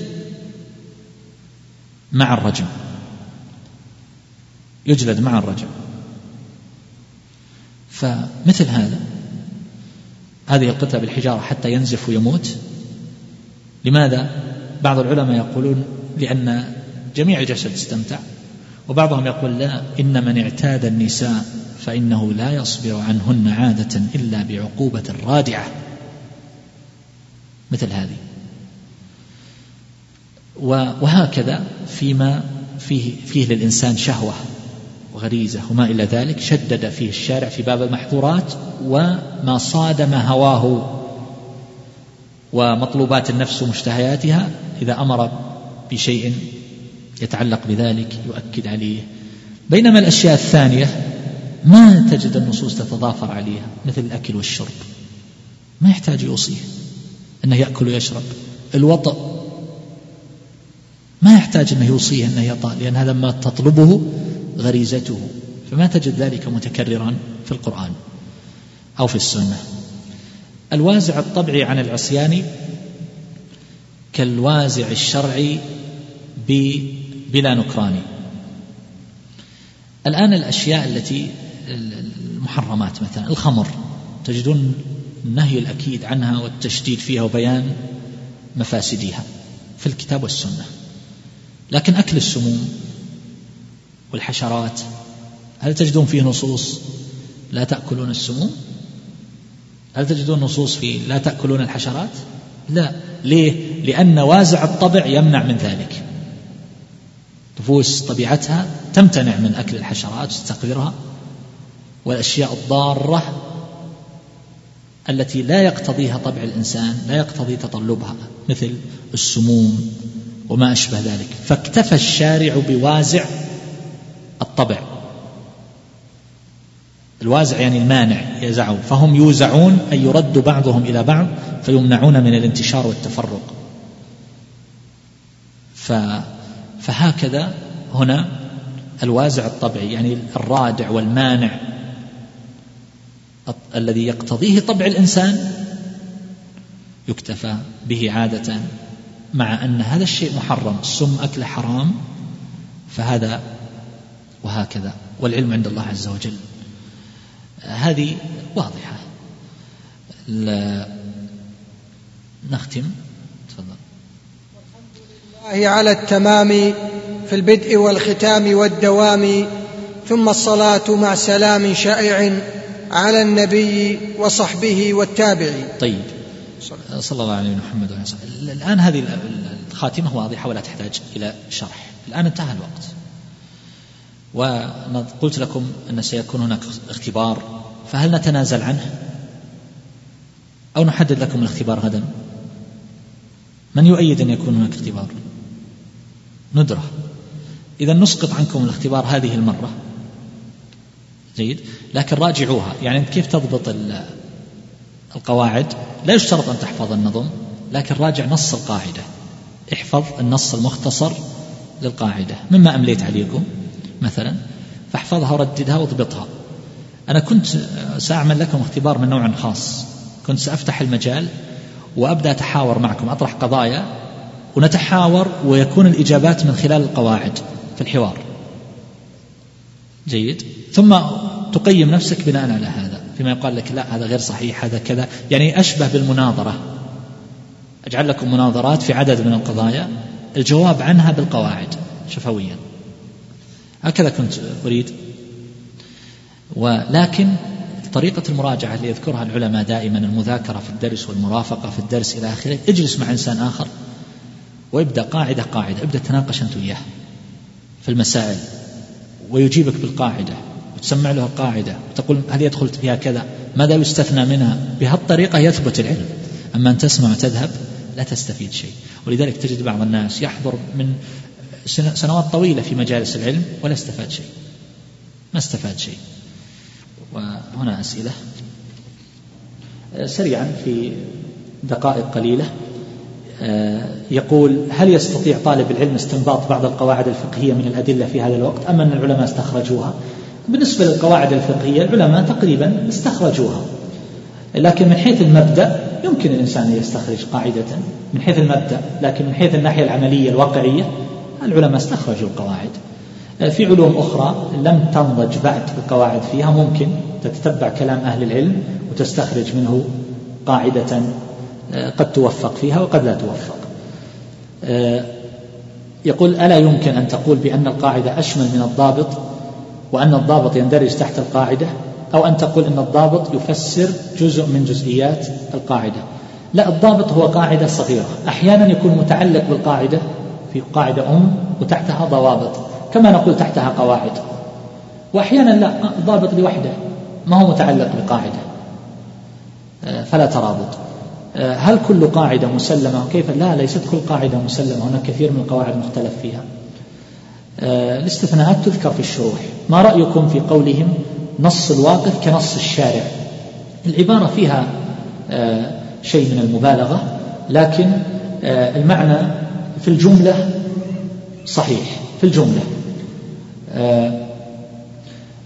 مع الرجم. يجلد مع الرجم فمثل هذا هذه القتلة بالحجارة حتى ينزف ويموت. لماذا؟ بعض العلماء يقولون لأن جميع الجسد استمتع وبعضهم يقول لا إن من اعتاد النساء فإنه لا يصبر عنهن عادة إلا بعقوبة رادعة. مثل هذه. وهكذا فيما فيه, فيه للإنسان شهوة. وغريزة وما إلى ذلك شدد فيه الشارع في باب المحظورات وما صادم هواه ومطلوبات النفس ومشتهياتها إذا أمر بشيء يتعلق بذلك يؤكد عليه. بينما الأشياء الثانية ما تجد النصوص تتضافر عليها مثل الأكل والشرب. ما يحتاج يوصيه أنه يأكل ويشرب. الوطأ ما يحتاج أنه يوصيه أنه يطأ لأن هذا ما تطلبه غريزته. فما تجد ذلك متكررا في القرآن أو في السنة. الوازع الطبعي عن العصيان كالوازع الشرعي بلا نكران. الآن الأشياء التي المحرمات مثلا الخمر تجدون النهي الأكيد عنها والتشديد فيها وبيان مفاسدها في الكتاب والسنة. لكن أكل السموم والحشرات. هل تجدون فيه نصوص لا تأكلون السموم؟ هل تجدون نصوص في لا تأكلون الحشرات؟ لا. ليه؟ لأن وازع الطبع يمنع من ذلك. نفوس طبيعتها تمتنع من أكل الحشرات وتستقبرها والأشياء الضارة التي لا يقتضيها طبع الإنسان لا يقتضي تطلبها مثل السموم وما أشبه ذلك. فاكتفى الشارع بوازع الطبع. الوازع يعني المانع يزعون فهم يوزعون أي يرد بعضهم إلى بعض فيمنعون من الانتشار والتفرق. ف فهكذا هنا الوازع الطبعي يعني الرادع والمانع الذي يقتضيه طبع الإنسان يكتفى به عادة مع أن هذا الشيء محرم. السم أكله حرام فهذا وهكذا والعلم عند الله عز وجل. هذه واضحة. نختم. تفضل. الله على التمام في البدء والختام والدوام ثم الصلاة مع سلام شائع على النبي وصحبه والتابعين طيب. صلى الله عليه محمد وعلى الآن هذه الخاتمة واضحة ولا تحتاج إلى شرح. الآن انتهى الوقت. وقلت لكم أن سيكون هناك اختبار فهل نتنازل عنه؟ أو نحدد لكم الاختبار غدا؟ من يؤيد أن يكون هناك اختبار؟ ندرة. إذا نسقط عنكم الاختبار هذه المرة. جيد. لكن راجعوها. يعني كيف تضبط القواعد؟ لا يشترط أن تحفظ النظم لكن راجع نص القاعدة. احفظ النص المختصر للقاعدة. مما أمليت عليكم. مثلا فاحفظها ورددها واضبطها. أنا كنت سأعمل لكم اختبار من نوع خاص. كنت سأفتح المجال وأبدأ أتحاور معكم أطرح قضايا ونتحاور ويكون الإجابات من خلال القواعد في الحوار. جيد. ثم تقيم نفسك بناء على هذا فيما يقال لك لا هذا غير صحيح هذا كذا. يعني أشبه بالمناظرة. أجعل لكم مناظرات في عدد من القضايا. الجواب عنها بالقواعد شفويا. هكذا كنت أريد. ولكن طريقة المراجعة اللي يذكرها العلماء دائما المذاكرة في الدرس والمرافقة في الدرس إلى آخره اجلس مع إنسان آخر وابدأ قاعدة قاعدة ابدأ تناقش أنت وياه في المسائل ويجيبك بالقاعدة وتسمع له القاعدة وتقول هل يدخل فيها كذا؟ ماذا يستثنى منها؟ بهالطريقة يثبت العلم. أما أن تسمع وتذهب لا تستفيد شيء. ولذلك تجد بعض الناس يحضر من سنوات طويلة في مجالس العلم ولا استفاد شيء. ما استفاد شيء. وهنا أسئلة. سريعا في دقائق قليلة. يقول هل يستطيع طالب العلم استنباط بعض القواعد الفقهية من الأدلة في هذا الوقت أم أن العلماء استخرجوها؟ بالنسبة للقواعد الفقهية العلماء تقريبا استخرجوها. لكن من حيث المبدأ يمكن الإنسان أن يستخرج قاعدة. من حيث المبدأ لكن من حيث الناحية العملية الواقعية العلماء استخرجوا القواعد. في علوم أخرى لم تنضج بعد القواعد فيها. ممكن تتتبع كلام أهل العلم وتستخرج منه قاعدة قد توفق فيها وقد لا توفق. يقول ألا يمكن أن تقول بأن القاعدة أشمل من الضابط وأن الضابط يندرج تحت القاعدة أو أن تقول أن الضابط يفسر جزء من جزئيات القاعدة. لا الضابط هو قاعدة صغيرة. أحيانا يكون متعلق بالقاعدة في قاعدة أم وتحتها ضوابط كما نقول تحتها قواعد. وأحيانا لا ضابط لوحده ما هو متعلق بقاعدة. آه، فلا ترابط. آه، هل كل قاعدة مسلمة؟ وكيف لا ليست كل قاعدة مسلمة هناك كثير من القواعد مختلف فيها. آه، الاستثناءات تذكر في الشروح. ما رأيكم في قولهم نص الواقف كنص الشارع؟ العبارة فيها شيء من المبالغة لكن المعنى في الجملة صحيح في الجملة.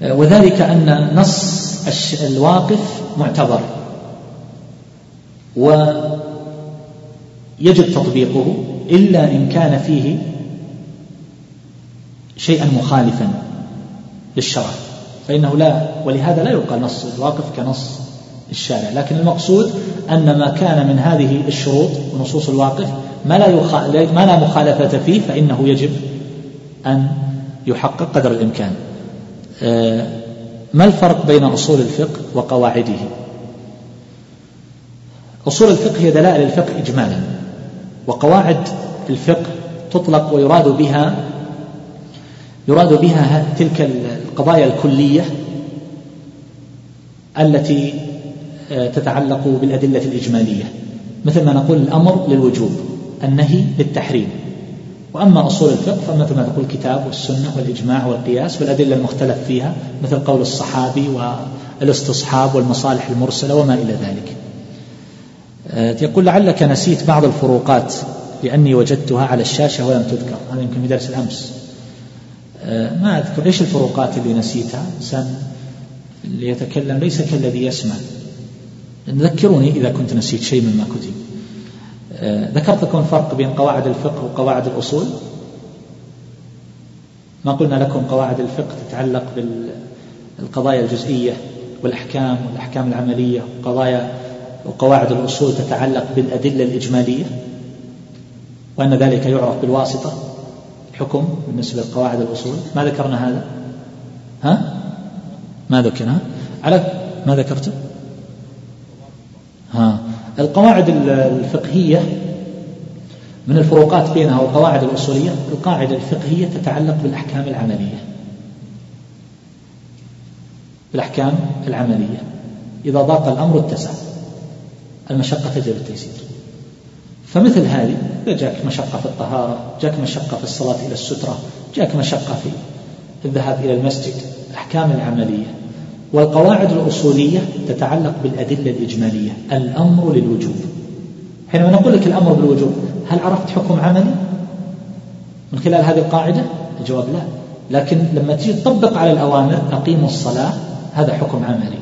وذلك أن نص الواقف معتبر. ويجب تطبيقه إلا إن كان فيه شيئا مخالفا للشرع. فإنه لا ولهذا لا يقال نص الواقف كنص. الشارع. لكن المقصود أن ما كان من هذه الشروط ونصوص الواقف ما لا, ما لا مخالفة فيه فإنه يجب أن يحقق قدر الإمكان. آه، ما الفرق بين أصول الفقه وقواعده؟ أصول الفقه هي دلائل الفقه إجمالا وقواعد الفقه تطلق ويراد بها يراد بها تلك القضايا الكلية التي تتعلق بالأدلة الإجمالية. مثل ما نقول الأمر للوجوب النهي للتحريم. وأما أصول الفقه فمثل ما تقول الكتاب والسنة والإجماع والقياس والأدلة المختلف فيها مثل قول الصحابي والاستصحاب والمصالح المرسلة وما إلى ذلك. آه، يقول لعلك نسيت بعض الفروقات لأني وجدتها على الشاشة ولم تذكر. هذا يمكن في درس الأمس. آه، ما أذكر إيش الفروقات اللي نسيتها. إنسان اللي يتكلم ليس كالذي يسمع. ذكروني إذا كنت نسيت شيء مما كتب. آه، ذكرت لكم الفرق بين قواعد الفقه وقواعد الأصول؟ ما قلنا لكم قواعد الفقه تتعلق بالقضايا الجزئية والأحكام والأحكام العملية وقضايا وقواعد الأصول تتعلق بالأدلة الإجمالية؟ وأن ذلك يعرف بالواسطة حكم بالنسبة لقواعد الأصول. ما ذكرنا هذا؟ ها؟ ما ذكرنا؟ على ما ذكرته ها. القواعد الفقهية من الفروقات بينها والقواعد الأصولية القاعدة الفقهية تتعلق بالأحكام العملية. بالأحكام العملية. إذا ضاق الأمر اتسع. المشقة تجلب التيسير. فمثل هذه إذا جاك مشقة في الطهارة جاك مشقة في الصلاة إلى السترة جاك مشقة في الذهاب إلى المسجد الأحكام العملية. والقواعد الأصولية تتعلق بالأدلة الإجمالية الأمر للوجوب. حينما نقول لك الأمر بالوجوب هل عرفت حكم عملي؟ من خلال هذه القاعدة؟ الجواب لا. لكن لما تجي تطبق على الأوامر أقيموا الصلاة هذا حكم عملي.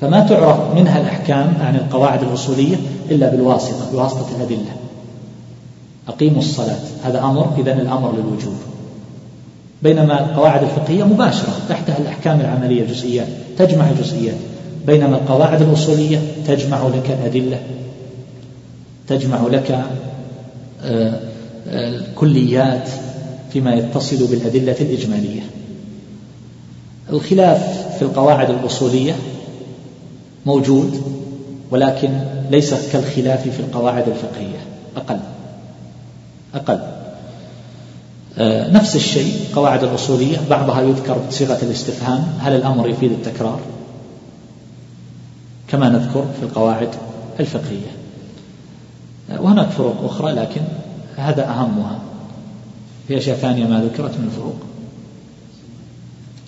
فما تعرف منها الأحكام عن القواعد الأصولية إلا بالواسطة بواسطة الأدلة. أقيموا الصلاة هذا أمر إذن الأمر للوجوب. بينما القواعد الفقهية مباشرة تحتها الأحكام العملية الجزئيات تجمع الجزئيات بينما القواعد الأصولية تجمع لك الأدلة تجمع لك آه، الكليات فيما يتصل بالأدلة الإجمالية. الخلاف في القواعد الأصولية موجود ولكن ليس كالخلاف في القواعد الفقهية أقل أقل. آه، نفس الشيء قواعد الأصولية بعضها يذكر بصيغة الاستفهام هل الأمر يفيد التكرار؟ كما نذكر في القواعد الفقهية. آه، وهناك فروق أخرى لكن هذا أهمها. في أشياء ثانية ما ذكرت من الفروق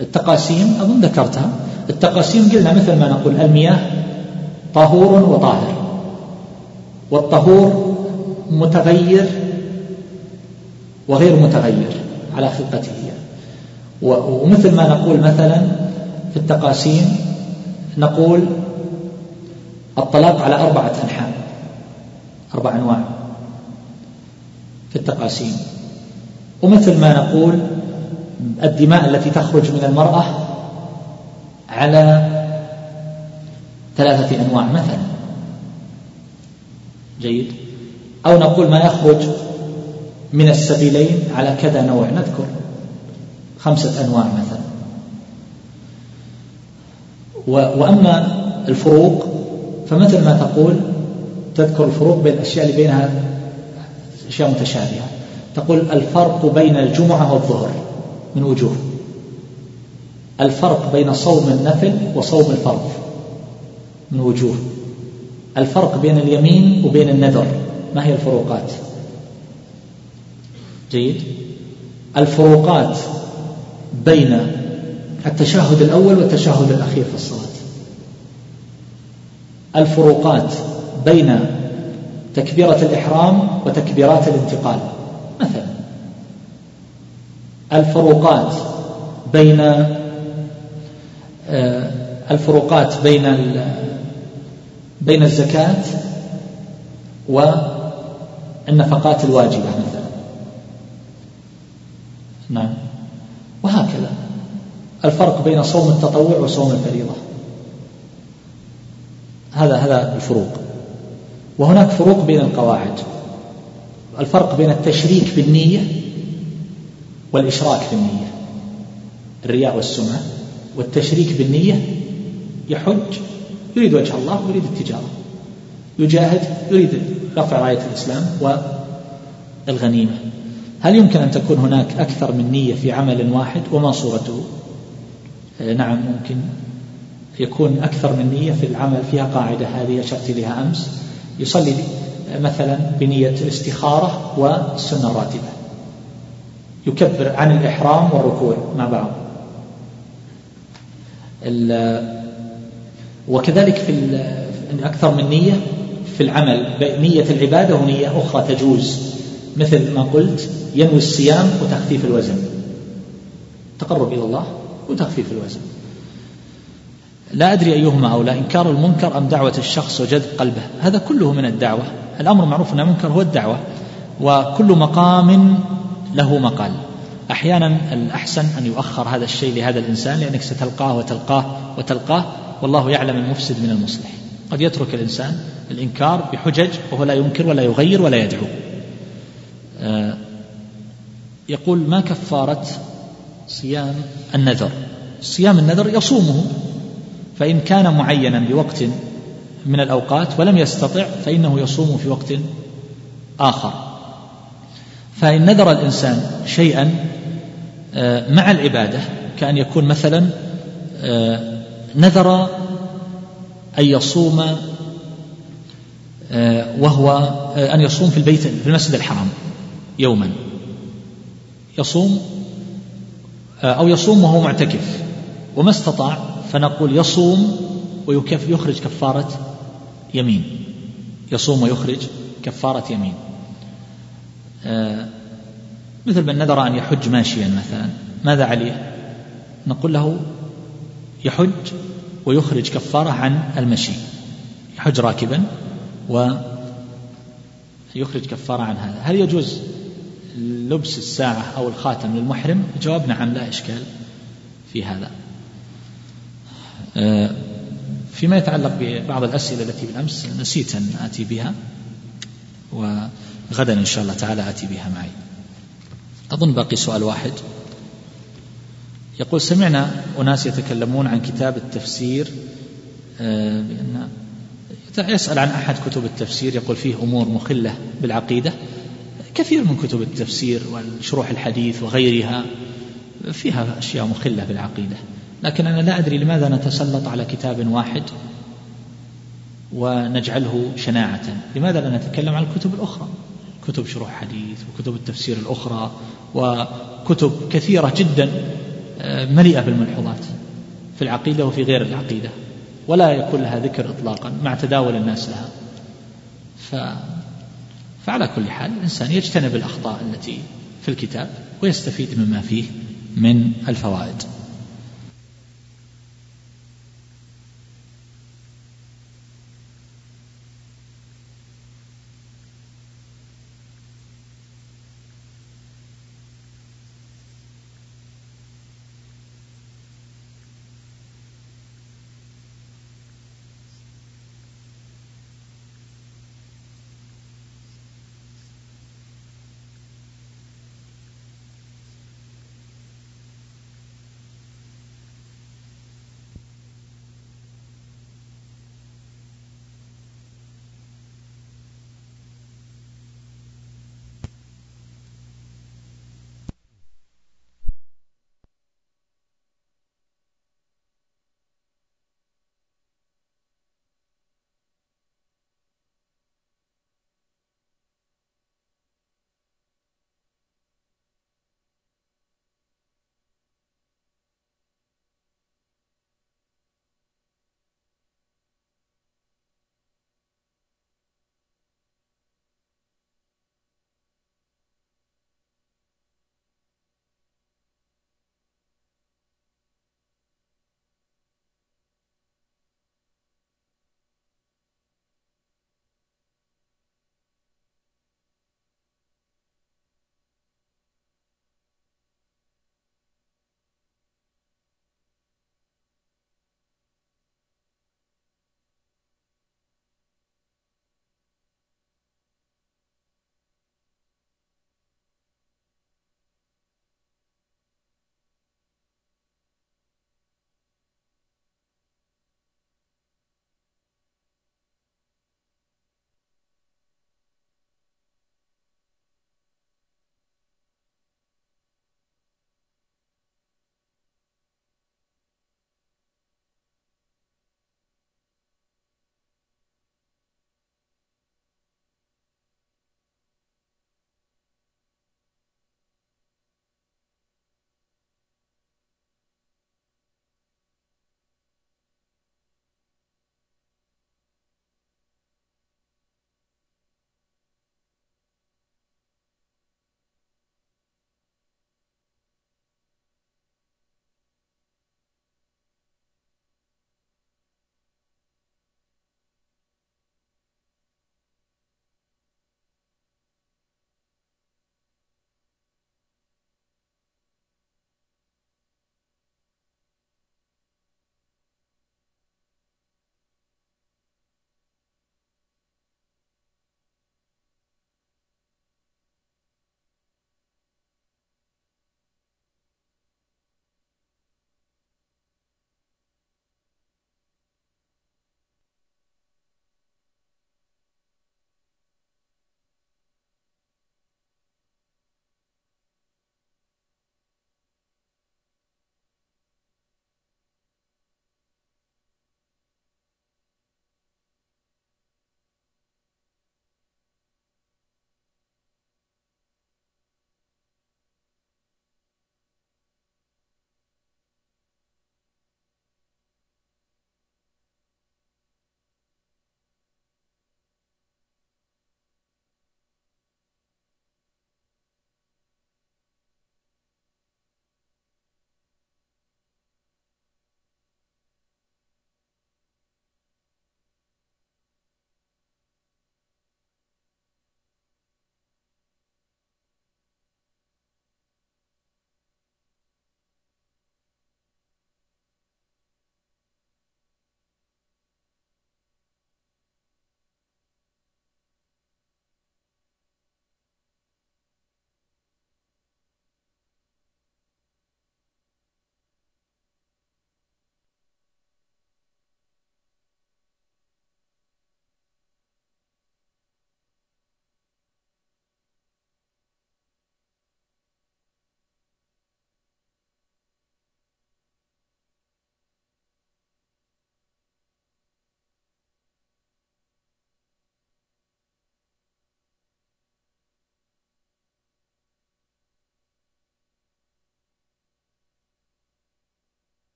التقاسيم أظن ذكرتها. التقاسيم قلنا مثل ما نقول المياه طهور وطاهر. والطهور متغير وغير متغير على خلقته ومثل ما نقول مثلا في التقاسيم نقول الطلاق على أربعة أنحاء أربع أنواع في التقاسيم. ومثل ما نقول الدماء التي تخرج من المرأة على ثلاثة أنواع مثلا. جيد؟ أو نقول ما يخرج من السبيلين على كذا نوع. نذكر خمسة أنواع مثلا. وأما الفروق فمثل ما تقول تذكر الفروق بين الأشياء اللي بينها أشياء متشابهة. تقول الفرق بين الجمعة والظهر من وجوه. الفرق بين صوم النفل وصوم الفرض من وجوه. الفرق بين اليمين وبين النذر. ما هي الفروقات؟ جيد الفروقات بين التشهد الأول والتشهد الأخير في الصلاة. الفروقات بين تكبيرة الإحرام وتكبيرات الانتقال مثلا. الفروقات بين آه، الفروقات بين بين الزكاة والنفقات الواجبة مثلا. نعم. وهكذا. الفرق بين صوم التطوع وصوم الفريضة. هذا هذا الفروق. وهناك فروق بين القواعد. الفرق بين التشريك بالنية والإشراك بالنية الرياء والسمعة. والتشريك بالنية يحج يريد وجه الله ويريد التجارة. يجاهد يريد رفع راية الإسلام والغنيمة. هل يمكن أن تكون هناك أكثر من نية في عمل واحد؟ وما صورته؟ آه، نعم ممكن. يكون أكثر من نية في العمل فيها قاعدة هذه أشرت لها أمس. يصلي مثلا بنية الاستخارة والسنة الراتبة. يكبر عن الإحرام والركوع مع بعض. وكذلك في أكثر من نية في العمل نية العبادة ونية أخرى تجوز. مثل ما قلت ينوي الصيام وتخفيف الوزن. تقرب إلى الله وتخفيف الوزن. لا أدري أيهما أولى إنكار المنكر أم دعوة الشخص وجذب قلبه؟ هذا كله من الدعوة. الأمر معروف أن المنكر هو الدعوة وكل مقام له مقال. أحيانا الأحسن أن يؤخر هذا الشيء لهذا الإنسان لأنك ستلقاه وتلقاه وتلقاه والله يعلم المفسد من المصلح. قد يترك الإنسان الإنكار بحجج وهو لا ينكر ولا يغير ولا يدعو. آه، يقول ما كفارة صيام النذر؟ صيام النذر يصومه فإن كان معينا بوقت من الأوقات ولم يستطع فإنه يصوم في وقت آخر. فإن نذر الإنسان شيئا آه، مع العبادة كأن يكون مثلا آه، نذر أن يصوم آه، وهو أن يصوم في البيت في المسجد الحرام يوما. يصوم أو يصوم وهو معتكف. وما استطاع فنقول يصوم ويخرج كفارة يمين. يصوم ويخرج كفارة يمين. آه مثل من نذر أن يحج ماشيا مثلا. ماذا عليه؟ نقول له يحج ويخرج كفارة عن المشي. يحج راكبا ويخرج كفارة عن هذا. هل يجوز لبس الساعة أو الخاتم للمحرم؟ الجواب نعم لا إشكال في هذا. آه، فيما يتعلق ببعض الأسئلة التي بالأمس نسيت أن آتي بها وغدا إن شاء الله تعالى آتي بها معي. أظن باقي سؤال واحد. يقول سمعنا أناس يتكلمون عن كتاب التفسير آه، بأن يسأل عن أحد كتب التفسير يقول فيه أمور مخلة بالعقيدة. كثير من كتب التفسير والشروح الحديث وغيرها فيها أشياء مخلة بالعقيدة لكن أنا لا أدري لماذا نتسلط على كتاب واحد ونجعله شناعة. لماذا لا نتكلم عن الكتب الأخرى؟ كتب شروح حديث وكتب التفسير الأخرى وكتب كثيرة جدا آه، مليئة بالملحوظات في العقيدة وفي غير العقيدة. ولا يكون لها ذكر إطلاقا مع تداول الناس لها. فعلى كل حال الإنسان يجتنب الأخطاء التي في الكتاب ويستفيد مما فيه من الفوائد.